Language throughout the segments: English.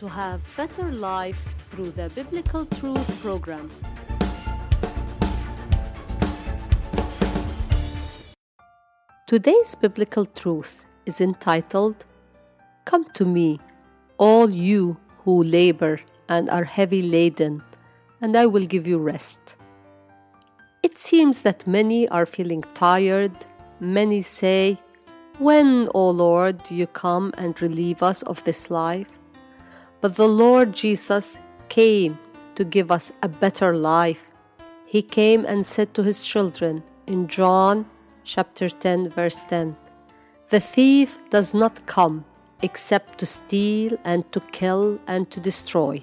to have better life through the Biblical Truth program. Today's biblical truth is entitled Come to me, all you who labor and are heavy laden, and I will give you rest. It seems that many are feeling tired. Many say, When, O Lord, do you come and relieve us of this life? But the Lord Jesus came to give us a better life. He came and said to his children in John chapter 10 verse 10 The thief does not come except to steal and to kill and to destroy.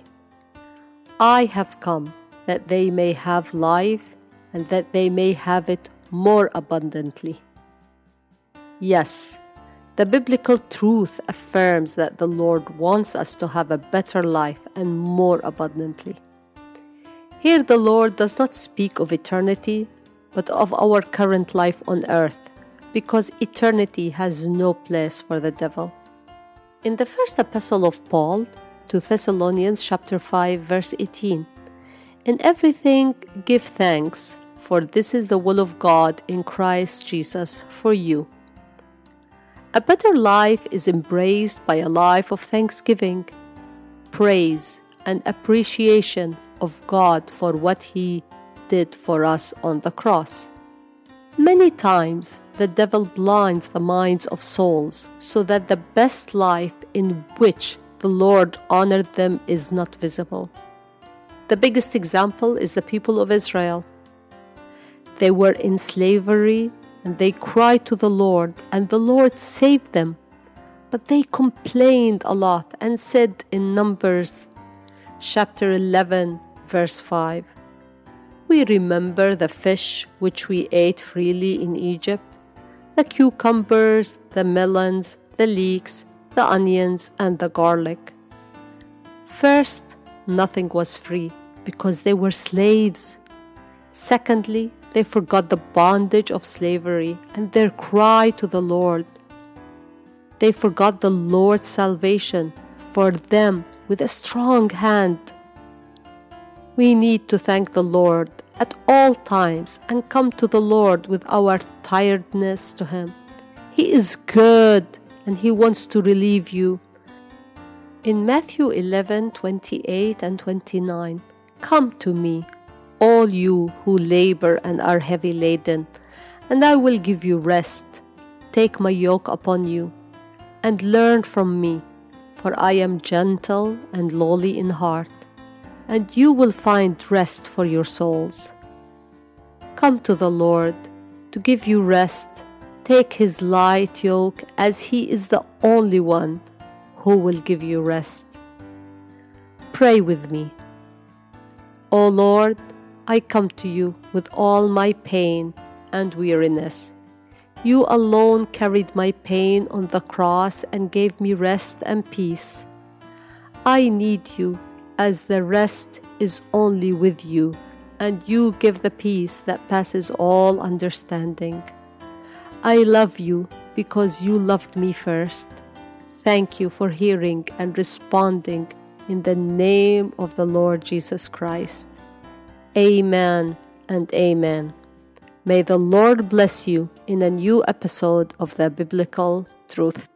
I have come that they may have life and that they may have it more abundantly. Yes, the biblical truth affirms that the Lord wants us to have a better life and more abundantly. Here, the Lord does not speak of eternity, but of our current life on earth, because eternity has no place for the devil. In the first epistle of Paul to Thessalonians chapter 5 verse 18, in everything give thanks, for this is the will of God in Christ Jesus for you. A better life is embraced by a life of thanksgiving, praise, and appreciation of God for what He did for us on the cross. Many times, the devil blinds the minds of souls so that the best life in which the Lord honored them is not visible. The biggest example is the people of Israel. They were in slavery and they cried to the Lord, and the Lord saved them. But they complained a lot and said in Numbers chapter 11, verse 5 We remember the fish which we ate freely in Egypt, the cucumbers, the melons, the leeks, the onions, and the garlic. First, nothing was free because they were slaves. Secondly, they forgot the bondage of slavery and their cry to the Lord. They forgot the Lord's salvation for them with a strong hand. We need to thank the Lord at all times and come to the Lord with our tiredness to Him. He is good and He wants to relieve you. In Matthew 11 28 and 29, Come to me, all you who labor and are heavy laden, and I will give you rest. Take my yoke upon you, and learn from me, for I am gentle and lowly in heart, and you will find rest for your souls. Come to the Lord to give you rest. Take his light yoke, as he is the only one who will give you rest. Pray with me. O Lord, I come to you with all my pain and weariness. You alone carried my pain on the cross and gave me rest and peace. I need you, as the rest is only with you, and you give the peace that passes all understanding. I love you because you loved me first. Thank you for hearing and responding in the name of the Lord Jesus Christ. Amen and amen. May the Lord bless you in a new episode of the Biblical Truth